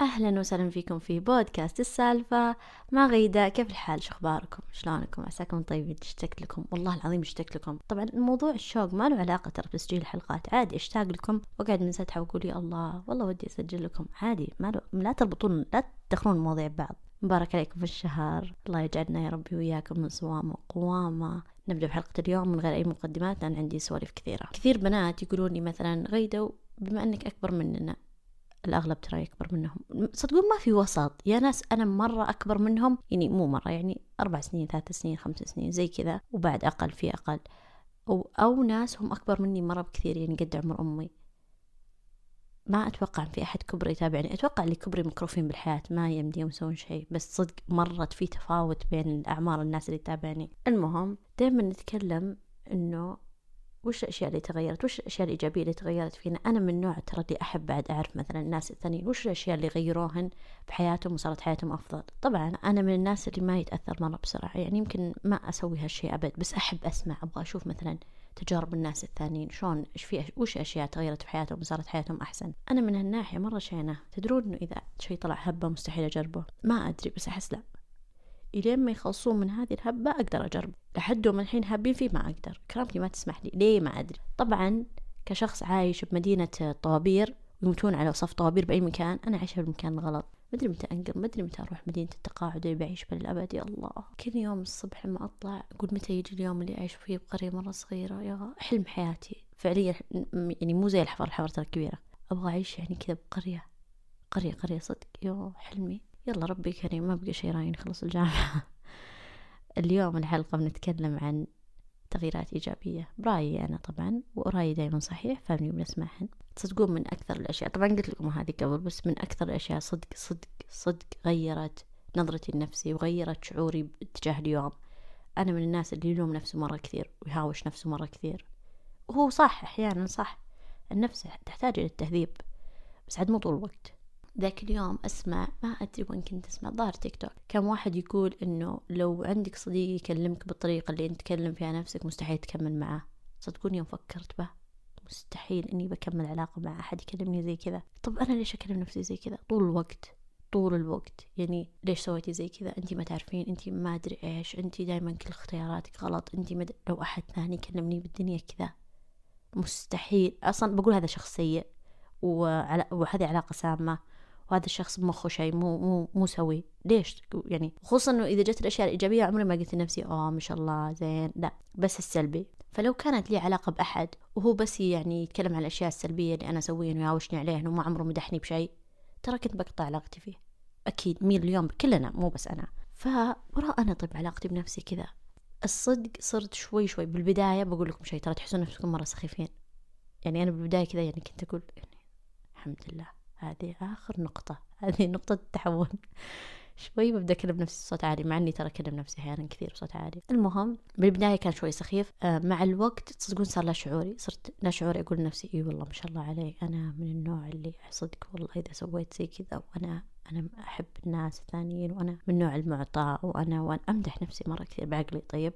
أهلا وسهلا فيكم في بودكاست السالفة. مع غيدة كيف الحال؟ شو أخباركم؟ شلونكم؟ عساكم طيبين اشتقت لكم؟ والله العظيم اشتقت لكم. طبعا الموضوع الشوق ما له علاقة ترى بتسجيل الحلقات. عادي أشتاق لكم وأقعد من ساتها وأقول يا الله والله ودي أسجل لكم. عادي ما له لا تربطون لا تدخلون المواضيع ببعض مبارك عليكم في الشهر. الله يجعلنا يا ربي وياكم من صوام وقوامة. نبدأ بحلقة اليوم من غير أي مقدمات لأن عندي سوالف كثيرة. كثير بنات يقولون لي مثلا غيدة بما أنك أكبر مننا الأغلب ترى يكبر منهم. صدقون ما في وسط. يا ناس أنا مرة أكبر منهم يعني مو مرة يعني أربع سنين ثلاث سنين خمس سنين زي كذا وبعد أقل في أقل. أو, أو ناس هم أكبر مني مرة بكثير يعني قد عمر أمي. ما أتوقع في أحد كبري يتابعني. أتوقع اللي كبري مكروفين بالحياة ما يمديهم يسوون شيء بس صدق مرت في تفاوت بين أعمار الناس اللي تتابعني. المهم دائما نتكلم إنه وش الأشياء اللي تغيرت؟ وش الأشياء الإيجابية اللي تغيرت فينا؟ أنا من نوع ترى اللي أحب بعد أعرف مثلا الناس الثانيين وش الأشياء اللي غيروهن بحياتهم وصارت حياتهم أفضل؟ طبعا أنا من الناس اللي ما يتأثر مرة بسرعة يعني يمكن ما أسوي هالشيء أبد بس أحب أسمع أبغى أشوف مثلا تجارب الناس الثانيين شلون إيش في وش أشياء تغيرت في حياتهم وصارت حياتهم أحسن؟ أنا من هالناحية مرة شينه تدرون انه إذا شيء طلع هبة مستحيل أجربه ما أدري بس أحس لا. إلين ما يخلصون من هذه الهبة أقدر أجرب. لحدهم الحين هابين فيه ما أقدر. كرامتي ما تسمح لي ليه ما أدري. طبعا كشخص عايش بمدينة طوابير يموتون على صف طوابير بأي مكان أنا عايشة بالمكان الغلط. ما أدري متى أنقل ما أدري متى أروح مدينة التقاعد اللي بعيش بها للأبد يا الله. كل يوم الصبح لما أطلع أقول متى يجي اليوم اللي أعيش فيه بقرية مرة صغيرة. يا حلم حياتي. فعليا يعني مو زي الحفر. الحفر ترى كبيرة. أبغى أعيش يعني كذا بقرية. قرية قرية صدق. يا حلمي. يلا ربي كريم ما بقى شي راين خلص الجامعة. اليوم الحلقة بنتكلم عن تغييرات إيجابية. برأيي أنا طبعا ورأيي دايما صحيح فاهمني بنسمعهن تصدقون من أكثر الأشياء طبعا قلت لكم هذه قبل بس من أكثر الأشياء صدق صدق صدق غيرت نظرتي لنفسي وغيرت شعوري تجاه اليوم. أنا من الناس اللي يلوم نفسه مرة كثير ويهاوش نفسه مرة كثير. وهو صح أحيانا صح. النفس تحتاج إلى التهذيب بس عاد مو طول الوقت. ذاك اليوم أسمع ما أدري وين كنت أسمع ظاهر تيك توك. كان واحد يقول إنه لو عندك صديق يكلمك بالطريقة اللي أنت تكلم فيها نفسك مستحيل تكمل معاه. صدقوني يوم فكرت به. مستحيل إني بكمل علاقة مع أحد يكلمني زي كذا. طب أنا ليش أكلم نفسي زي كذا؟ طول الوقت طول الوقت. يعني ليش سويتي زي كذا؟ انت ما تعرفين انت ما أدري إيش. انت دائما كل اختياراتك غلط. انت مد... لو أحد ثاني كلمني بالدنيا كذا. مستحيل. أصلا بقول هذا شخص سيء وعلى... وهذه علاقة سامة. وهذا الشخص مخه شيء مو مو مو سوي. ليش؟ يعني خصوصا إنه إذا جت الأشياء الإيجابية عمري ما قلت لنفسي آه ما شاء الله زين. لا بس السلبي. فلو كانت لي علاقة بأحد وهو بس يعني يتكلم عن الأشياء السلبية اللي أنا أسويها ويهاوشني عليه وما عمره مدحني بشيء ترى كنت بقطع علاقتي فيه. أكيد مين اليوم كلنا مو بس أنا. فورا أنا طيب علاقتي بنفسي كذا. الصدق صرت شوي شوي بالبداية بقول لكم شيء ترى تحسون نفسكم مرة سخيفين. يعني أنا بالبداية كذا يعني كنت أقول يعني الحمد لله. هذه آخر نقطة. هذه نقطة التحول. شوي ببدأ أكلم نفسي بصوت عالي مع إني ترى أكلم نفسي أحيانا كثير بصوت عالي. المهم بالبداية كان شوي سخيف. آه مع الوقت تصدقون صار لا شعوري. صرت لا شعوري أقول لنفسي إي والله ما شاء الله علي أنا من النوع اللي صدق والله إذا سويت زي كذا وأنا أنا أحب الناس الثانيين وأنا من نوع المعطاء وأنا وأنا أمدح نفسي مرة كثير بعقلي. طيب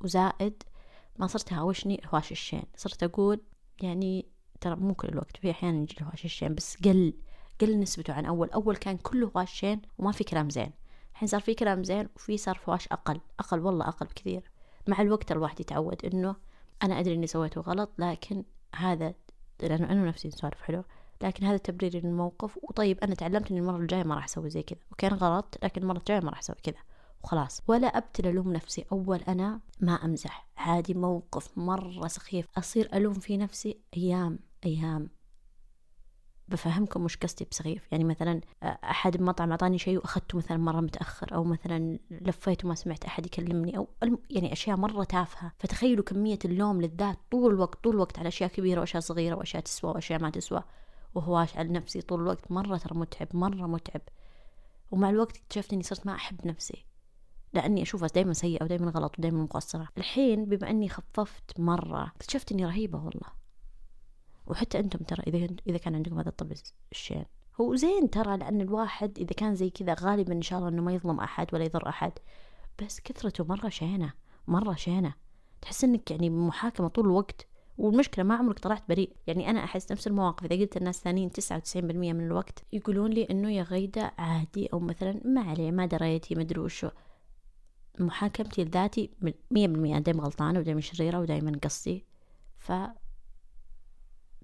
وزائد ما صرت هاوشني هواش الشين. صرت أقول يعني ترى مو كل الوقت في أحيانا يجي هواش الشين بس قل قل نسبته عن أول. أول كان كله فواشين وما في كلام زين. الحين صار في كلام زين وفي صار فواش أقل. أقل والله أقل بكثير. مع الوقت الواحد يتعود إنه أنا أدري إني سويته غلط لكن هذا لأنه أنا نفسي نسولف حلو. لكن هذا تبريري للموقف وطيب أنا تعلمت إن المرة الجاية ما راح أسوي زي كذا. وكان غلط لكن المرة الجاية ما راح أسوي كذا. وخلاص. ولا أبتل ألوم نفسي. أول أنا ما أمزح. عادي موقف مرة سخيف. أصير ألوم في نفسي أيام. أيام بفهمكم وش قصدي بسخيف يعني مثلا أحد بمطعم أعطاني شيء وأخذته مثلا مرة متأخر أو مثلا لفيت وما سمعت أحد يكلمني أو يعني أشياء مرة تافهة. فتخيلوا كمية اللوم للذات طول الوقت طول الوقت على أشياء كبيرة وأشياء صغيرة وأشياء تسوى وأشياء ما تسوى. وهواش على نفسي طول الوقت مرة ترى متعب مرة متعب. ومع الوقت اكتشفت إني صرت ما أحب نفسي. لأني اشوفها دائما سيئة ودائما غلط ودائما مقصرة. الحين بما إني خففت مرة اكتشفت إني رهيبة والله. وحتى أنتم ترى إذا إذا كان عندكم هذا الطبع الشين. هو زين ترى لأن الواحد إذا كان زي كذا غالبا إن شاء الله إنه ما يظلم أحد ولا يضر أحد. بس كثرته مرة شينة مرة شينة. تحس إنك يعني محاكمة طول الوقت. والمشكلة ما عمرك طلعت بريء. يعني أنا أحس نفس المواقف. إذا قلت الناس ثانيين تسعة وتسعين بالمية من الوقت يقولون لي إنه يا غيدة عادي أو مثلا ما عليه ما دريتي مدري وشو. محاكمتي لذاتي مية بالمية دايما غلطانة ودايما شريرة ودايما قصدي. ف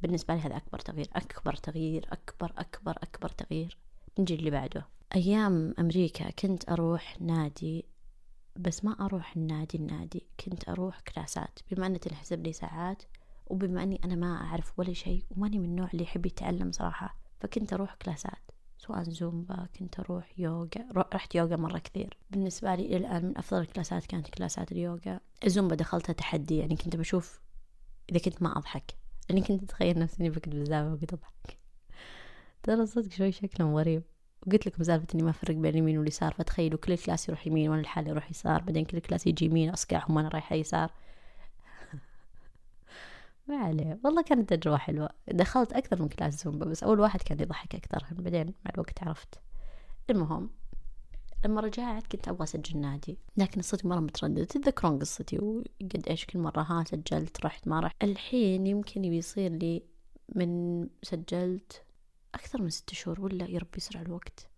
بالنسبة لي هذا أكبر تغيير أكبر تغيير أكبر أكبر أكبر تغيير. نجي اللي بعده. أيام أمريكا كنت أروح نادي بس ما أروح النادي النادي كنت أروح كلاسات بما أن تنحسب لي ساعات وبما أني أنا ما أعرف ولا شيء وماني من النوع اللي يحب يتعلم صراحة فكنت أروح كلاسات سواء زومبا كنت أروح يوغا رحت يوغا مرة كثير. بالنسبة لي إلى الآن من أفضل الكلاسات كانت كلاسات اليوغا. الزومبا دخلتها تحدي يعني كنت بشوف إذا كنت ما أضحك. لأني كنت أتخيل نفسي إني بكت بالزاوية وقت أضحك ترى صدق شوي شكلهم غريب. وقلت لكم سالفة إني ما أفرق بين اليمين واليسار فتخيلوا كل ال class يروح يمين وأنا لحالي أروح يسار بعدين كل ال class يجي يمين أصقعهم وأنا رايحة يسار. ما عليه. والله كانت تجربة حلوة. دخلت أكثر من class زومبا بس أول واحد كان يضحك أكثر بعدين مع الوقت عرفت. المهم لما رجعت كنت أبغى أسجل نادي لكن الصدق مرة مترددة تتذكرون قصتي وقد إيش كل مرة ها سجلت رحت ما رحت. الحين يمكن يصير لي من سجلت أكثر من ستة شهور ولا يا ربي يسرع الوقت.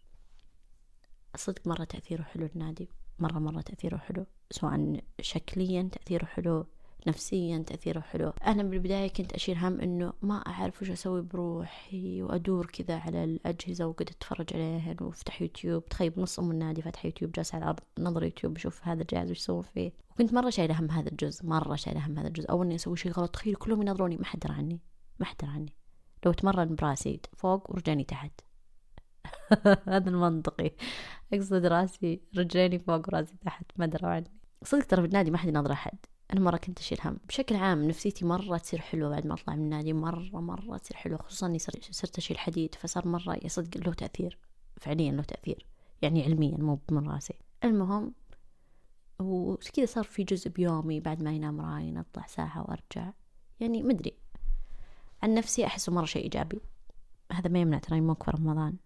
صدق مرة تأثيره حلو النادي مرة مرة تأثيره حلو سواء شكليا تأثيره حلو نفسيا تأثيره حلو. أنا بالبداية كنت أشيل هم إنه ما أعرف وش أسوي بروحي وأدور كذا على الأجهزة وقد أتفرج عليهن وأفتح يوتيوب. تخيل نص أم النادي فاتح يوتيوب جالس على الأرض نظر يوتيوب بشوف هذا الجهاز وش يسوون فيه. وكنت مرة شايلة هم هذا الجزء مرة شايلة هم هذا الجزء. أو إني أسوي شيء غلط تخيل كلهم ينظروني ما حد درى عني ما حد درى عني لو تمرن براسي فوق ورجعني تحت. هذا المنطقي. أقصد راسي رجليني فوق وراسي تحت ما دروا عني صدق ترى بالنادي ما حد ينظر أحد. أنا مرة كنت أشيل هم. بشكل عام نفسيتي مرة تصير حلوة بعد ما أطلع من النادي مرة مرة تصير حلوة خصوصا إني صرت أشيل حديد فصار مرة يصدق له تأثير فعليا له تأثير يعني علميا مو من راسي. المهم وكذا صار في جزء بيومي بعد ما ينام راين أطلع ساعة وأرجع. يعني مدري عن نفسي أحسه مرة شيء إيجابي. هذا ما يمنع ترى موك في رمضان.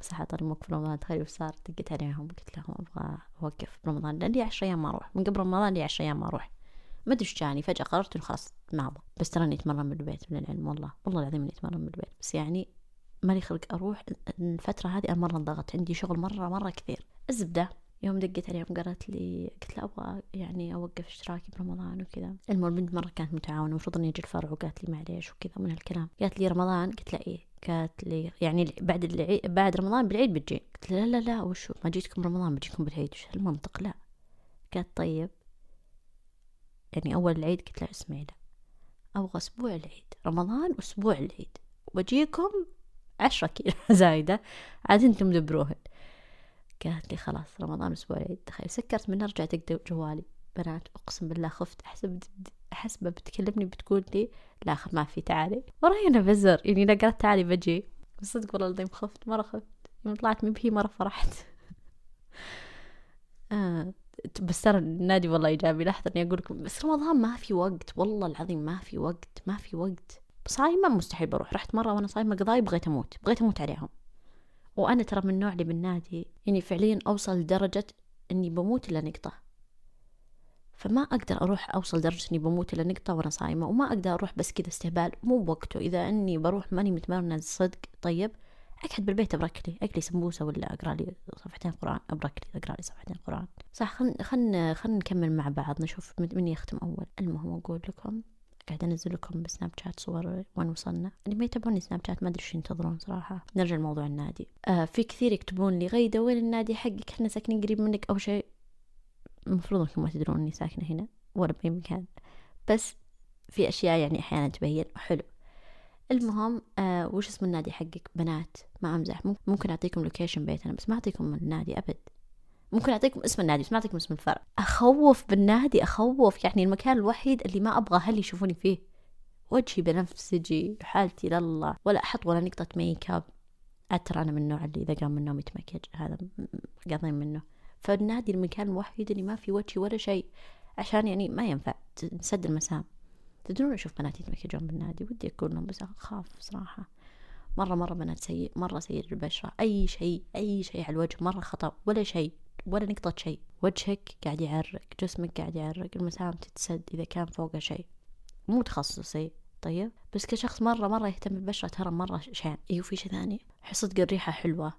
صح طال موك في رمضان. تخيل وش صار. دقيت عليهم قلت لهم أبغى أوقف برمضان لأن لي عشر أيام ما أروح. من قبل رمضان لي عشر أيام ما أروح. ما أدري جاني. فجأة قررت إنه خلاص ما أبغى. بس تراني أتمرن من البيت من العلم. والله والله العظيم إني أتمرن من البيت بس يعني مالي خلق أروح الفترة هذه أنا مرة انضغط عندي شغل مرة مرة كثير. الزبدة. يوم دقيت عليهم قالت لي قلت لها أبغى يعني أوقف اشتراكي برمضان وكذا. المهم البنت مرة كانت متعاونة المفروض إني أجي الفرع وقالت لي معليش وكذا من هالكلام. قالت لي رمضان؟ قلت لها إيه. قالت لي يعني بعد العيد بعد رمضان بالعيد بتجي. قلت لها لا لا لا وشو؟ ما جيتكم رمضان بجيكم بالعيد. وش المنطق لا. قالت طيب. يعني أول العيد قلت لها اسمعي لا أبغى أسبوع العيد رمضان واسبوع العيد وبجيكم عشرة كيلو زايدة عاد أنتم دبروهن. قالت لي خلاص رمضان أسبوع العيد تخيل سكرت من رجعت جوالي. بنات أقسم بالله خفت أحسب أحسبها بتكلمني بتقول لي لا ما في تعالي. وراي أنا بزر يعني إذا قالت تعالي بجي. صدق والله العظيم خفت مرة خفت. يوم طلعت من بهي مرة فرحت. آه. بس ترى النادي والله إيجابي لحظة إني أقول لكم بس رمضان ما في وقت والله العظيم ما في وقت ما في وقت. صايمة مستحيل بروح رحت مرة وأنا صايمة قضاي بغيت أموت بغيت أموت عليهم. وأنا ترى من النوع اللي بالنادي يعني فعليا أوصل لدرجة إني بموت إلا نقطة. فما أقدر أروح أوصل درجة إني بموت إلا نقطة وأنا صايمة وما أقدر أروح بس كذا استهبال مو بوقته إذا إني بروح ماني متمرنة صدق طيب. أقعد بالبيت أبرك لي أقلي سمبوسة ولا أقرأ لي صفحتين قرآن أبرك لي أقرأ لي صفحتين قرآن. صح خلنا خلنا خلنا نكمل مع بعض نشوف من يختم أول. المهم أقول لكم قاعد أنزل لكم بسناب شات صور وين وصلنا. اللي ما يتابعوني سناب شات ما أدري إيش ينتظرون صراحة. نرجع لموضوع النادي. آه في كثير يكتبون لي غيده وين النادي حقك؟ إحنا ساكنين قريب منك. أو شيء المفروض أنكم ما تدرون إني ساكنة هنا ولا بأي مكان. بس في أشياء يعني أحيانا تبين. حلو. المهم آه وش اسم النادي حقك؟ بنات ما امزح. ممكن اعطيكم location بيتنا بس ما اعطيكم النادي ابد. ممكن أعطيكم اسم النادي بس ما أعطيكم اسم الفرع. أخوف بالنادي أخوف. يعني المكان الوحيد اللي ما أبغى أهلي يشوفوني فيه. وجهي بنفسجي حالتي لله ولا أحط ولا نقطة ميك اب أترى أنا من النوع اللي إذا قام من النوم يتمكج. هذا قاضين منه فالنادي المكان الوحيد اللي ما في وجهي ولا شيء. عشان يعني ما ينفع نسد المسام. تدرون أشوف بنات يتمكجون بالنادي؟ ودي أكون بس أخاف صراحة. مرة مرة بنات سيء مرة سيء البشرة. أي شيء أي شيء على الوجه مرة خطأ. ولا شيء ولا نقطة شيء. وجهك قاعد يعرق جسمك قاعد يعرق المسام تتسد إذا كان فوقه شيء. مو تخصصي طيب؟ بس كشخص مرة مرة يهتم بالبشرة ترى مرة شين أيوة في شي ثاني. صدق الريحة حلوة.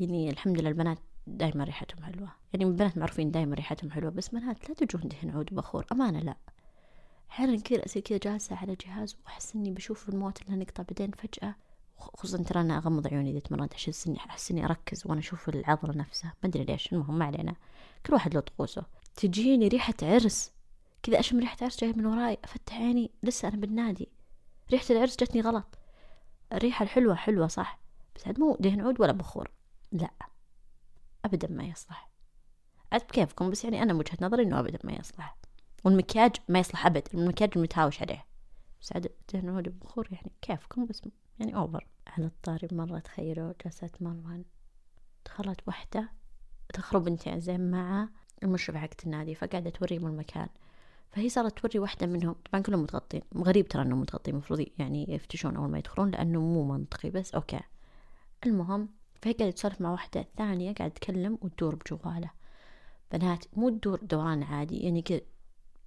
يعني الحمد لله البنات دايما ريحتهم حلوة. يعني البنات معروفين دايما ريحتهم حلوة بس بنات لا تجون دهن عود بخور. أمانة لا. أحيانا كثير أصير كذا جالسة على جهاز وأحس إني بشوف الموت اللي نقطع بعدين فجأة؟ خصوصا ترى أنا أغمض عيوني إذا تمرنت أحس إني أحس إني أركز وأنا أشوف العضلة نفسها. ما أدري ليش المهم ما علينا. كل واحد له طقوسه. تجيني ريحة عرس. كذا أشم ريحة عرس جاية من وراي أفتح عيني لسه أنا بالنادي. ريحة العرس جتني غلط. الريحة الحلوة حلوة صح بس عاد مو دهن عود ولا بخور. لا أبدا ما يصلح. عاد بكيفكم بس يعني أنا من وجهة نظري إنه أبدا ما يصلح. والمكياج ما يصلح أبد المكياج المتهاوش عليه. بس عاد دهن عود بخور يعني كيفكم؟ بس يعني أوفر على الطاري مرة تخيلوا جلسات مروان. دخلت وحدة دخلوا بنتين زين مع المشرفة حقت النادي فقاعدة توريهم المكان. فهي صارت توري واحدة منهم. طبعا كلهم متغطين. غريب ترى إنهم متغطين المفروض يعني يفتشون أول ما يدخلون لأنه مو منطقي بس أوكي. المهم فهي قاعدة تسولف مع واحدة ثانية قاعدة تكلم وتدور بجواله. بنات مو تدور دوران عادي يعني كذا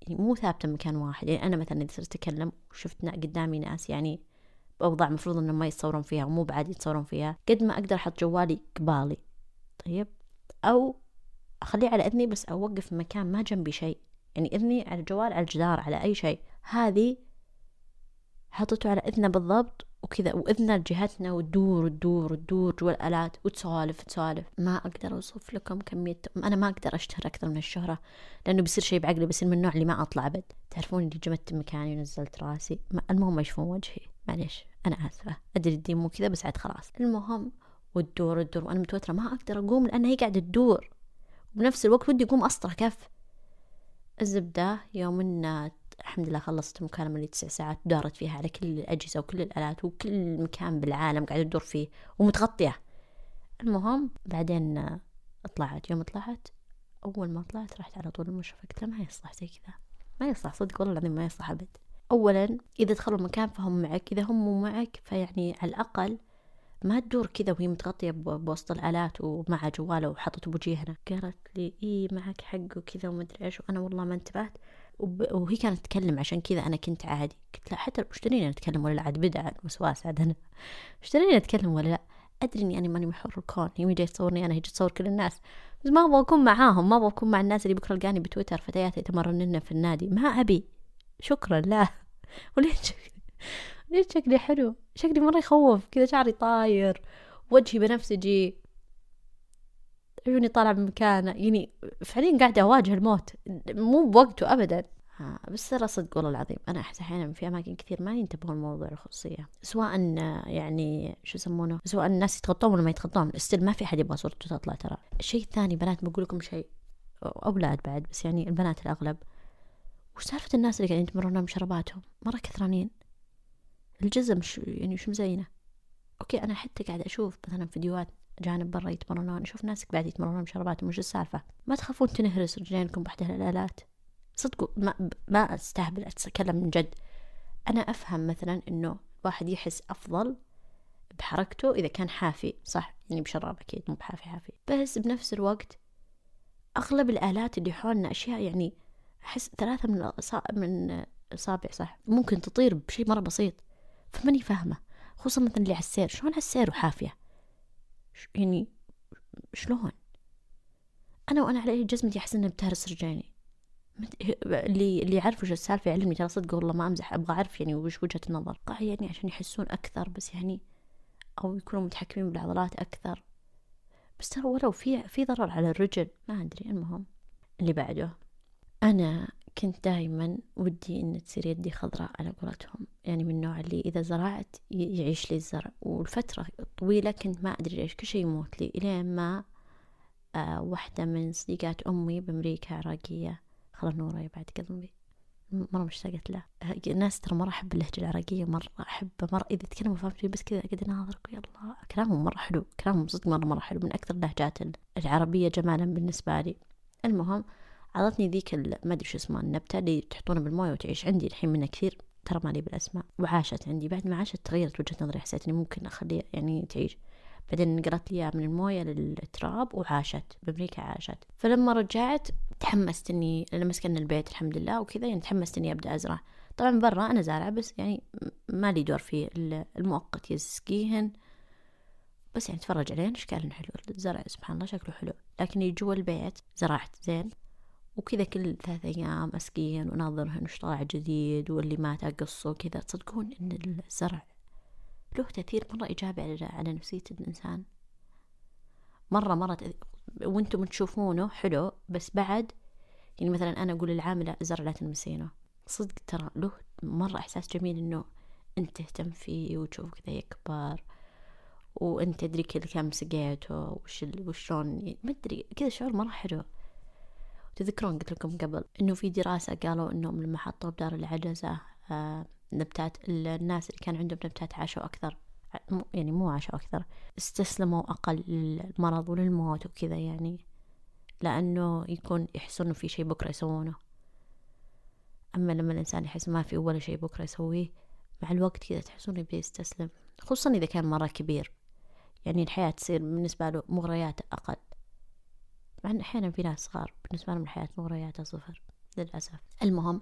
مو ثابتة مكان واحد. يعني أنا مثلا إذا صرت أتكلم وشفت قدامي ناس يعني بأوضاع مفروض إنهم ما يتصورون فيها ومو بعاد يتصورون فيها قد ما أقدر أحط جوالي قبالي طيب؟ أو أخليه على إذني بس أوقف مكان ما جنبي شيء. يعني إذني على الجوال على الجدار على أي شيء. هذه حطته على إذنه بالضبط وكذا وإذنه لجهتنا وتدور وتدور وتدور جوا الآلات وتسولف تسولف. ما أقدر أوصف لكم كمية أنا ما أقدر أشتهر أكثر من الشهرة لأنه بيصير شيء بعقلي بيصير من النوع اللي ما أطلع أبد. تعرفون اللي جمدت مكاني ونزلت راسي؟ المهم ما يشوفون وجهي. معليش أنا آسفة. أدري الدين مو كذا بس عاد خلاص. المهم وتدور وتدور وأنا متوترة ما أقدر أقوم لأن هي قاعدة تدور. وبنفس الوقت ودي أقوم أسطر كف. الزبدة يوم إن الحمد لله خلصت المكالمة اللي تسع ساعات دارت فيها على كل الأجهزة وكل الآلات وكل مكان بالعالم قاعدة تدور فيه ومتغطية. المهم بعدين طلعت يوم طلعت أول ما طلعت رحت على طول المشرفة قلت ما يصلح زي كذا. ما يصلح صدق والله العظيم ما يصلح أبد. أولا إذا دخلوا المكان فهم معك إذا هم مو معك فيعني على الأقل ما تدور كذا وهي متغطية بوسط الآلات ومع جواله وحطته بوجهنا قالت لي إيه معك حق وكذا ومدري إيش وأنا والله ما انتبهت. وهي كانت تتكلم عشان كذا أنا كنت عادي. قلت لا حتى وش نتكلم ولا لا؟ عاد بدعة وسواس عاد أنا. وش نتكلم ولا لا؟ أدري إني أنا ماني محور الكون. هي جاي تصورني أنا هي تصور كل الناس. بس ما أبغى أكون معاهم ما أبغى أكون مع الناس اللي بكرة تلقاني بتويتر فتيات يتمرنن في النادي. ما أبي. شكرا لا. وليش ليش شكلي حلو. شكلي مرة يخوف. كذا شعري طاير. وجهي بنفسجي. عيوني طالعة من مكانه يعني فعليا قاعدة أواجه الموت مو بوقته أبدا. ها. بس ترى صدق والله العظيم أنا أحس أحيانا في أماكن كثير ما ينتبهون لموضوع الخصوصية. سواء يعني شو يسمونه سواء الناس يتغطون ولا ما يتغطون استل ما في أحد يبغى صورته تطلع ترى. الشيء الثاني بنات بقول لكم شيء أولاد بعد بس يعني البنات الأغلب. وش سالفة الناس اللي قاعدين يتمرنون بشرباتهم مرة كثرانين. الجزم شو يعني شو مزينة. أوكي أنا حتى قاعدة أشوف مثلا فيديوهات جانب برا يتمرنون. أشوف ناس قاعد يتمرنون بشرباتهم. وش السالفة؟ ما تخافون تنهرس رجلينكم بحد الآلات. صدقوا ما, ما أستهبل أتكلم من جد. أنا أفهم مثلا إنه واحد يحس أفضل بحركته إذا كان حافي صح؟ يعني بشراب أكيد مو بحافي حافي. بس بنفس الوقت أغلب الآلات اللي حولنا أشياء يعني أحس ثلاثة من من أصابع صح؟ ممكن تطير بشيء مرة بسيط. فماني فاهمة. خصوصا مثلا اللي على السير. شلون على السير وحافية؟ يعني شلون؟ أنا وأنا على جزمتي أحس إنها بتهرس رجليني اللي اللي يعرف وش السالفة يعلمني ترى صدق والله ما أمزح أبغى أعرف يعني وش وجهة النظر. يعني عشان يحسون أكثر بس يعني أو يكونوا متحكمين بالعضلات أكثر. بس ترى ولو في في ضرر على الرجل ما أدري المهم. اللي بعده أنا كنت دايما ودي إن تصير يدي خضراء على قولتهم. يعني من النوع اللي إذا زرعت يعيش لي الزرع. والفترة طويلة كنت ما أدري ليش كل شيء يموت لي إلين ما آه واحدة من صديقات أمي بأمريكا عراقية خلا نورة بعد قلبي. مرة مشتاقت له. الناس ترى مرة أحب اللهجة العراقية مرة أحبه مرة إذا تكلموا فهمت بس كذا قاعد أناظرك يا الله كلامهم مرة حلو كلامهم صدق مرة مرة حلو من أكثر اللهجات العربية جمالا بالنسبة لي. المهم عطتني ذيك ما أدري شو اسمها النبتة اللي تحطونها بالموية وتعيش عندي الحين منها كثير. ترى مالي بالأسماء وعاشت عندي. بعد ما عاشت تغيرت وجهة نظري حسيت إني ممكن اخليها يعني تعيش. بعدين نقلت لي من الموية للتراب وعاشت. بأمريكا عاشت. فلما رجعت تحمست إني لما سكننا البيت الحمد لله وكذا يعني تحمست إني أبدأ أزرع. طبعا برا أنا زارعة بس يعني ما لي دور في المؤقت. يسقيهن بس يعني تفرج عليهن اشكالهن حلو؟ الزرع سبحان الله شكله حلو. لكن جوا البيت زرعت زين. وكذا كل ثلاث أيام أسقين وناظرهن وش طالع جديد واللي مات أقصه وكذا تصدقون إن الزرع له تأثير مرة إيجابي على, على نفسية الإنسان. مرة مرة وأنتم تشوفونه حلو بس بعد يعني مثلا أنا أقول للعاملة الزرع لا تلمسينه. صدق ترى له مرة إحساس جميل إنه أنت تهتم فيه وتشوف كذا يكبر وأنت تدري كل كم سقيته وش وشلون ما أدري كذا شعور مرة حلو. تذكرون قلت لكم قبل إنه في دراسة قالوا إنهم لما حطوا بدار العجزة آه نبتات الناس اللي كان عندهم نبتات عاشوا أكثر يعني مو عاشوا أكثر استسلموا أقل للمرض وللموت وكذا يعني لأنه يكون يحسون في شي بكرة يسوونه. أما لما الإنسان يحس ما في ولا شي بكرة يسويه مع الوقت كذا تحسون يبي يستسلم خصوصا إذا كان مرة كبير. يعني الحياة تصير بالنسبة له مغريات أقل. مع أن أحيانا في ناس صغار بالنسبة لهم الحياة مغرياتها صفر للأسف. المهم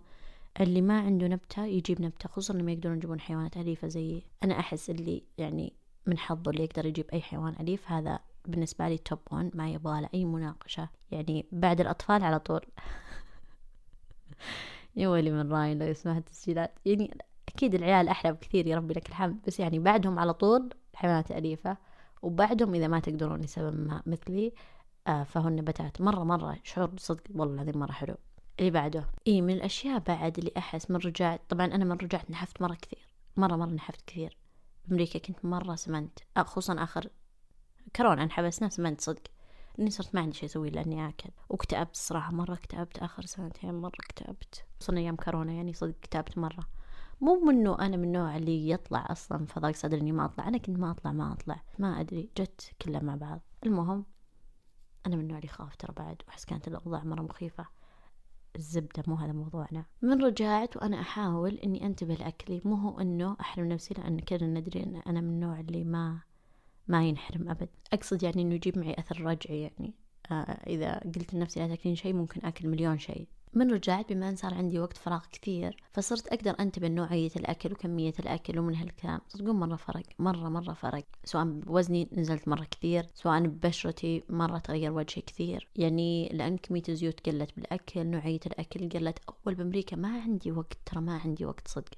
اللي ما عنده نبتة يجيب نبتة خصوصا لما يقدرون يجيبون حيوانات أليفة زي أنا أحس اللي يعني من حظه اللي يقدر يجيب أي حيوان أليف هذا بالنسبة لي توب وان ما يبغى له أي مناقشة. يعني بعد الأطفال على طول. يا ويلي من راين لو يسمع التسجيلات. يعني أكيد العيال أحلى بكثير يا ربي لك الحمد. بس يعني بعدهم على طول الحيوانات الأليفة وبعدهم إذا ما تقدرون لسبب ما مثلي فهو النباتات مرة مرة شعور صدق والله العظيم مرة حلو. اللي بعده. إي من الأشياء بعد اللي أحس من رجعت طبعا أنا من رجعت نحفت مرة كثير. مرة مرة نحفت كثير. بأمريكا كنت مرة سمنت. آه، خصوصا آخر كورونا انحبسنا سمنت صدق. إني صرت ما عندي شيء أسويه لأني آكل. واكتئبت الصراحة مرة اكتئبت آخر سنتين مرة اكتئبت خصوصا أيام كورونا يعني صدق اكتئبت مرة. مو منه أنا من النوع اللي يطلع أصلا فضاق صدر إني ما أطلع. أنا كنت ما أطلع ما أطلع. ما أدري جت كلها مع بعض. المهم أنا من النوع اللي يخاف ترى بعد وأحس كانت الأوضاع مرة مخيفة. الزبدة مو هذا موضوعنا. من رجعت وأنا أحاول إني أنتبه لأكلي. مو هو إنه أحرم نفسي لأن كلنا ندري إن أنا من النوع اللي ما ما ينحرم أبد. أقصد يعني إنه يجيب معي أثر رجعي يعني. آه إذا قلت لنفسي لا تأكلين شيء ممكن أكل مليون شيء. من رجعت بما أن صار عندي وقت فراغ كثير فصرت أقدر أنتبه لنوعية الأكل وكمية الأكل ومن هالكلام. صدقون مرة فرق مرة مرة فرق. سواء بوزني نزلت مرة كثير سواء ببشرتي مرة تغير وجهي كثير. يعني لأن كمية الزيوت قلت بالأكل نوعية الأكل قلت أول بأمريكا ما عندي وقت ترى ما عندي وقت صدق.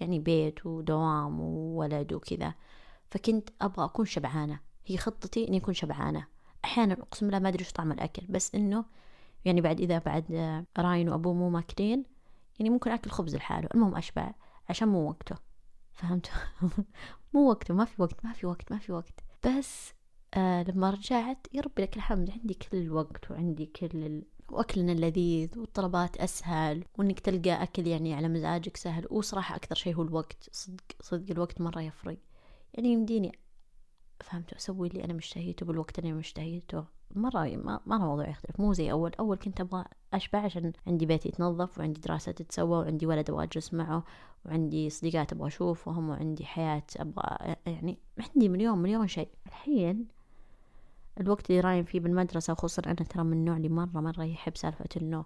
يعني بيت ودوام وولد وكذا. فكنت أبغى أكون شبعانة. هي خطتي إني أكون شبعانة. أحيانا أقسم بالله ما أدري إيش طعم الأكل بس إنه يعني بعد إذا بعد راين وأبوه مو ماكلين يعني ممكن أكل خبز لحاله. المهم أشبع عشان مو وقته. فهمتوا مو وقته ما في وقت ما في وقت ما في وقت. بس آه لما رجعت يا ربي لك الحمد عندي كل الوقت وعندي كل ال... وأكلنا اللذيذ والطلبات أسهل وإنك تلقى أكل يعني على مزاجك سهل. وصراحة أكثر شيء هو الوقت. صدق صدق الوقت مرة يفرق. يعني يمديني فهمتوا أسوي اللي أنا مشتهيته بالوقت اللي أنا مشتهيته. مرة مرة موضوع يختلف. مو زي أول. أول كنت أبغى أشبع عشان عندي بيت يتنظف وعندي دراسة تتسوى وعندي ولد أبغى أجلس معه وعندي صديقات أبغى أشوفهم وعندي حياة أبغى يعني عندي مليون مليون شيء. الحين الوقت اللي رايم فيه بالمدرسة خصوصا أنا ترى من النوع اللي مرة مرة يحب سالفة إنه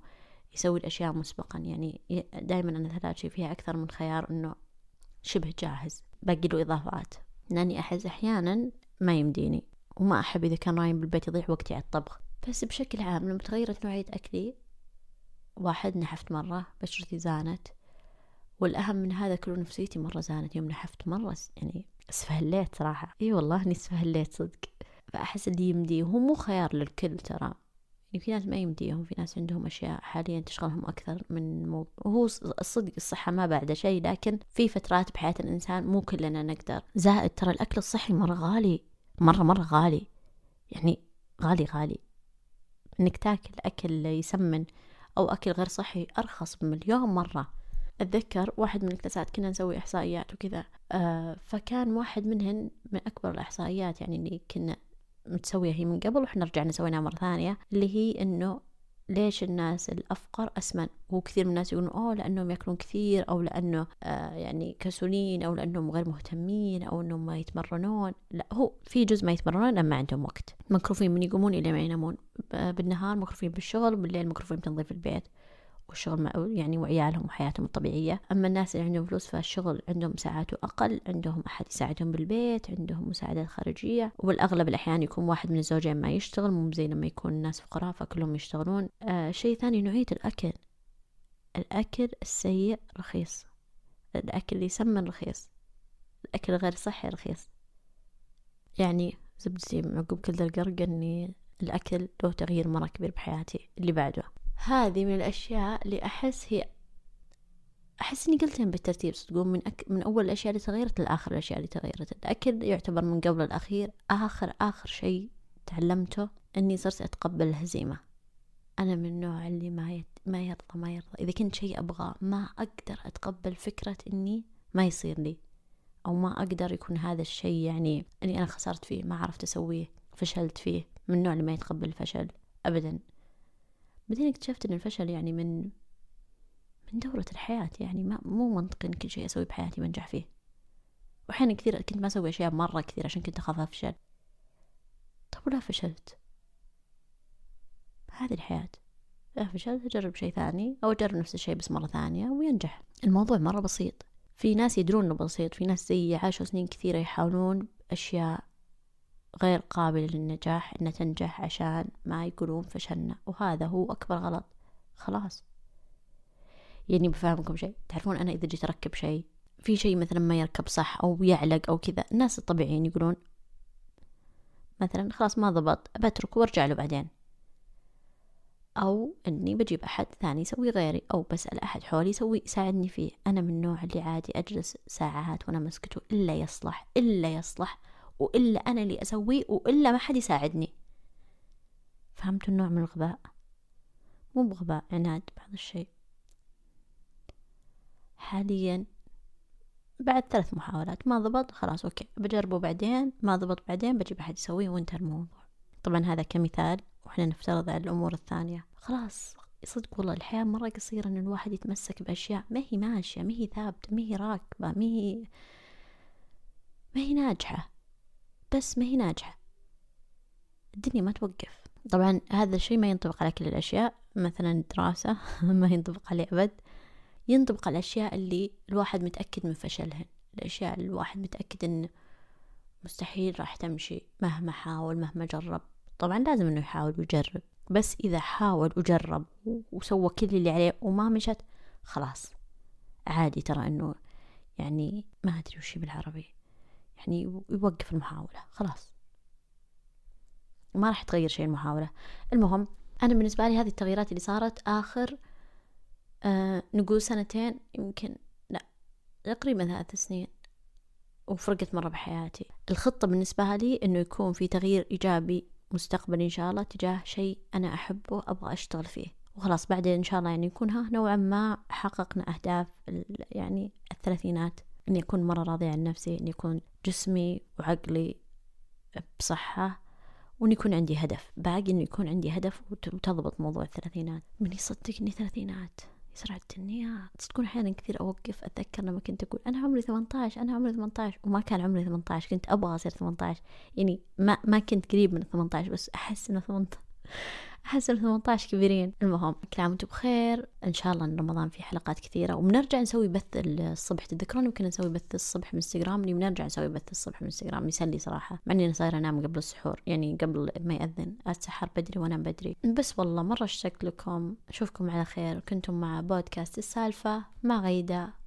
يسوي الأشياء مسبقا. يعني دائما أنا شيء فيها أكثر من خيار إنه شبه جاهز. باقي له إضافات. لأني أحس أحيانا ما يمديني. وما أحب إذا كان رايم بالبيت يضيع وقتي على الطبخ. بس بشكل عام لما تغيرت نوعية أكلي واحد نحفت مرة بشرتي زانت والأهم من هذا كله نفسيتي مرة زانت. يوم نحفت مرة يعني اسفهليت صراحة. إي والله إني اسفهليت صدق. فأحس اللي يمدي وهو مو خيار للكل ترى. يعني في ناس ما يمديهم في ناس عندهم أشياء حاليا تشغلهم أكثر من موضوع وهو الصدق الصحة ما بعد شيء لكن في فترات بحياة الإنسان مو كلنا نقدر. زائد ترى الأكل الصحي مرة غالي. مرة مرة غالي. يعني غالي غالي. إنك تاكل أكل يسمن أو أكل غير صحي أرخص بمليون مرة. أتذكر واحد من الكلاسات كنا نسوي إحصائيات وكذا. آه فكان واحد منهن من أكبر الإحصائيات يعني اللي كنا متسوية هي من قبل وإحنا رجعنا سويناها مرة ثانية اللي هي إنه ليش الناس الأفقر أسمن؟ وكثير من الناس يقولون أوه لأنهم يأكلون كثير أو لأنه آه يعني كسولين أو لأنهم غير مهتمين أو أنهم ما يتمرنون. لا هو في جزء ما يتمرنون لأن ما عندهم وقت. مكروفين من يقومون إلى ما ينامون. بالنهار مكروفين بالشغل بالليل مكروفين بتنظيف البيت. والشغل مع يعني وعيالهم وحياتهم الطبيعية. أما الناس اللي عندهم فلوس فالشغل عندهم ساعاته أقل عندهم أحد يساعدهم بالبيت عندهم مساعدات خارجية. والأغلب الأحيان يكون واحد من الزوجين ما يشتغل مو زي لما يكون الناس فقراء فكلهم يشتغلون. آه شيء ثاني نوعية الأكل. الأكل السيء رخيص. الأكل اللي يسمن رخيص. الأكل غير صحي رخيص. يعني زبدتي عقب كل ذا القرق أني الأكل له تغيير مرة كبير بحياتي. اللي بعده. هذه من الأشياء اللي أحس هي أحس إني قلتهم بالترتيب تقول من أك... من أول الأشياء اللي تغيرت لآخر الأشياء اللي تغيرت. الأكل يعتبر من قبل الأخير. آخر آخر شيء تعلمته إني صرت أتقبل الهزيمة. أنا من النوع اللي ما يت... ما يرضى ما يرضى. إذا كنت شيء أبغاه ما أقدر أتقبل فكرة إني ما يصير لي أو ما أقدر يكون هذا الشيء يعني إني أنا خسرت فيه ما عرفت أسويه فشلت فيه. من النوع اللي ما يتقبل الفشل أبدا. بعدين اكتشفت إن الفشل يعني من من دورة الحياة يعني ما مو منطقي إن كل شيء أسويه بحياتي بنجح فيه. وأحيانا كثير كنت ما أسوي أشياء مرة كثير عشان كنت أخاف أفشل. طب ولا فشلت؟ هذه الحياة. لا فشلت أجرب شيء ثاني أو أجرب نفس الشيء بس مرة ثانية وينجح. الموضوع مرة بسيط. في ناس يدرون إنه بسيط في ناس زي عاشوا سنين كثيرة يحاولون أشياء غير قابلة للنجاح إنها تنجح عشان ما يقولون فشلنا. وهذا هو أكبر غلط. خلاص. يعني بفهمكم شيء. تعرفون أنا إذا جيت أركب شيء في شيء مثلا ما يركب صح أو يعلق أو كذا الناس الطبيعيين يقولون مثلا خلاص ما ضبط بتركه وارجع له بعدين. أو إني بجيب أحد ثاني يسوي غيري أو بسأل أحد حولي يسوي يساعدني فيه. أنا من النوع اللي عادي أجلس ساعات وأنا مسكته إلا يصلح إلا يصلح. وإلا أنا اللي أسويه وإلا ما حد يساعدني. فهمتوا النوع من الغباء؟ مو بغباء عناد بعض الشيء. حاليا بعد ثلاث محاولات ما ضبط خلاص أوكي بجربه بعدين ما ضبط بعدين بجيب أحد يسويه وانتهى الموضوع. طبعا هذا كمثال وإحنا نفترض على الأمور الثانية. خلاص صدق والله الحياة مرة قصيرة إن الواحد يتمسك بأشياء ما هي ماشية ما هي ثابتة ما هي راكبة ما هي ما هي ناجحة. بس ما هي ناجحة. الدنيا ما توقف. طبعا هذا الشيء ما ينطبق على كل الأشياء مثلا الدراسة ما ينطبق عليه أبد. ينطبق على الأشياء اللي الواحد متأكد من فشلهن. الأشياء اللي الواحد متأكد إن مستحيل راح تمشي مهما حاول مهما جرب. طبعا لازم إنه يحاول ويجرب. بس إذا حاول وجرب وسوى كل اللي عليه وما مشت خلاص. عادي ترى إنه يعني ما أدري وش بالعربي. يعني يوقف المحاولة خلاص. ما راح تغير شيء المحاولة. المهم أنا بالنسبة لي هذه التغييرات اللي صارت آخر آه نقول سنتين يمكن لا تقريبا ثلاث سنين وفرقت مرة بحياتي. الخطة بالنسبة لي إنه يكون في تغيير إيجابي مستقبلي إن شاء الله تجاه شيء أنا أحبه أبغى أشتغل فيه. وخلاص بعدين إن شاء الله يعني يكون ها نوعا ما حققنا أهداف يعني الثلاثينات. إني أكون مرة راضية عن نفسي إني أكون جسمي وعقلي بصحة وإن يكون عندي هدف. باقي إنه يكون عندي هدف وتضبط موضوع الثلاثينات. من يصدق إني ثلاثينات؟ يسرع الدنيا تصدقون أحيانا كثير أوقف أتذكر لما كنت أقول أنا عمري 18 أنا عمري 18 وما كان عمري 18 كنت أبغى أصير 18 يعني ما ما كنت قريب من 18 بس أحس إنه 18 أحس إن 18 كبيرين. المهم كل عام وأنتم بخير. إن شاء الله إن رمضان في حلقات كثيرة. وبنرجع نسوي بث الصبح. تتذكرون يمكن نسوي بث الصبح من إنستغرام؟ اللي بنرجع نسوي بث الصبح من إنستغرام. يسلي صراحة. مع إني صايرة أنام قبل السحور. يعني قبل ما يأذن. أتسحر بدري وأنام بدري. بس والله مرة اشتقت لكم. أشوفكم على خير. كنتم مع بودكاست السالفة. مع غيدة